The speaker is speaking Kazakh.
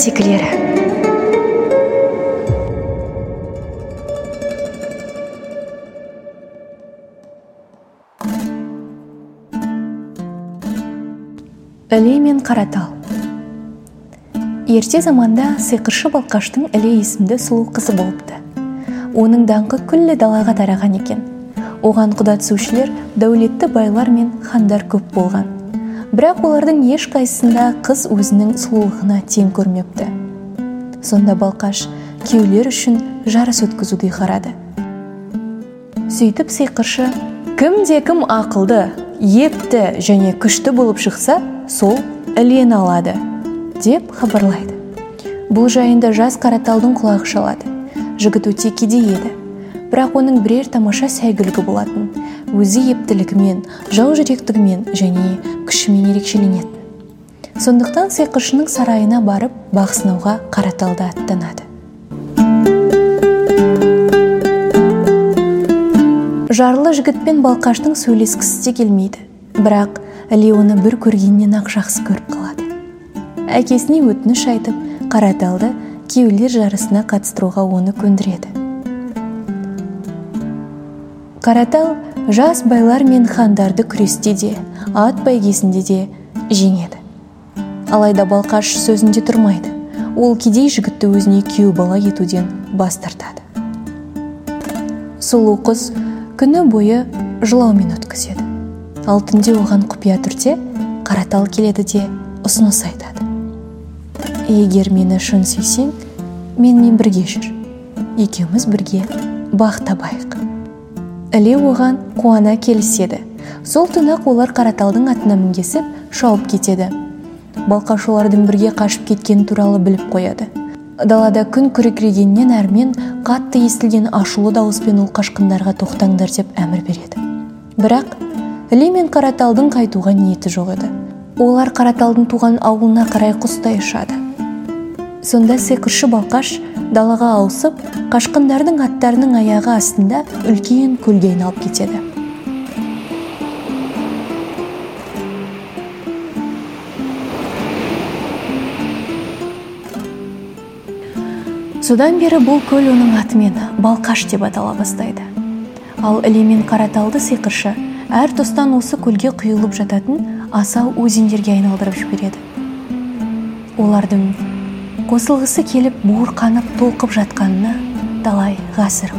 ертегілері іле мен қаратал. Ерте заманда сиқыршы балқаштың іле есімді сұлу қызы болыпты. Оның даңқы күллі далаға тараған екен. Оған құда түсушілер дәулетті байлар мен хандар көп болған. Бірақ олардың ешқайсысында қыз өзінің сұлулығына тең көрмепті. Сонда балқаш күйеулер үшін жарыс өткізуді қарады. Сөйтіп сиқыршы кімде кім ақылды епті және күшті болып шықса сол ілені алады деп хабарлайды. Бұл жайында жас қараталдың құлағы шалады. Жігіт өте кедей еді. Бірақ оның бірер тамаша сәйгүлігі болатын. Өзі ептілігімен жау жүректігімен және күшімен ерекшеленетін. Сондықтан сиқыршының сарайына барып бақ сынауға қараталды аттанады. Жарлы жігітпен балқаштың сөйлескісі де келмейді. Бірақ іле оны бір көргеннен ақ жақсы көріп қалады. Әкесіне өтініш айтып қараталды күйеулер жарысына қатыстыруға оны көндіреді. Қаратал жас байлар мен хандарды күресте де ат бәйгесінде де жеңеді. Алайда балқаш сөзінде тұрмайды. Ол кедей жігітті өзіне күйеу бала етуден бас тартады. Сұлу қыз күні бойы жылаумен өткізеді. Ал түнде оған құпия түрде қаратал келеді де ұсыныс айтады. Егер мені шын сүйсең менімен бірге жүр. Екеуміз бірге бақ табайық іле оған қуана келіседі. Сол түні ақ олар қараталдың атына мінгесіп шауып кетеді. Балқаш олардың бірге қашып кеткені туралы біліп қояды. Далада күн күркірегеннен әрмен қатты естілген ашулы дауыспен ол қашқындарға тоқтаңдар деп әмір береді. Бірақ іле мен қараталдың қайтуға ниеті жоқ еді. Олар қараталдың туған ауылына қарай құстай ұшады. Сонда сиқыршы балқаш далаға ауысып қашқындардың аттарының аяғы астында үлкен көлге айналып кетеді. Содан бері бұл көл оның атымен балқаш деп атала бастайды. Ал іле мен қараталды сиқыршы әр тұстан осы көлге құйылып жататын асау өзендерге айналдырып жібереді. Олардың қосылғысы келіп буырқанып толқып жатқанына талай ғасыр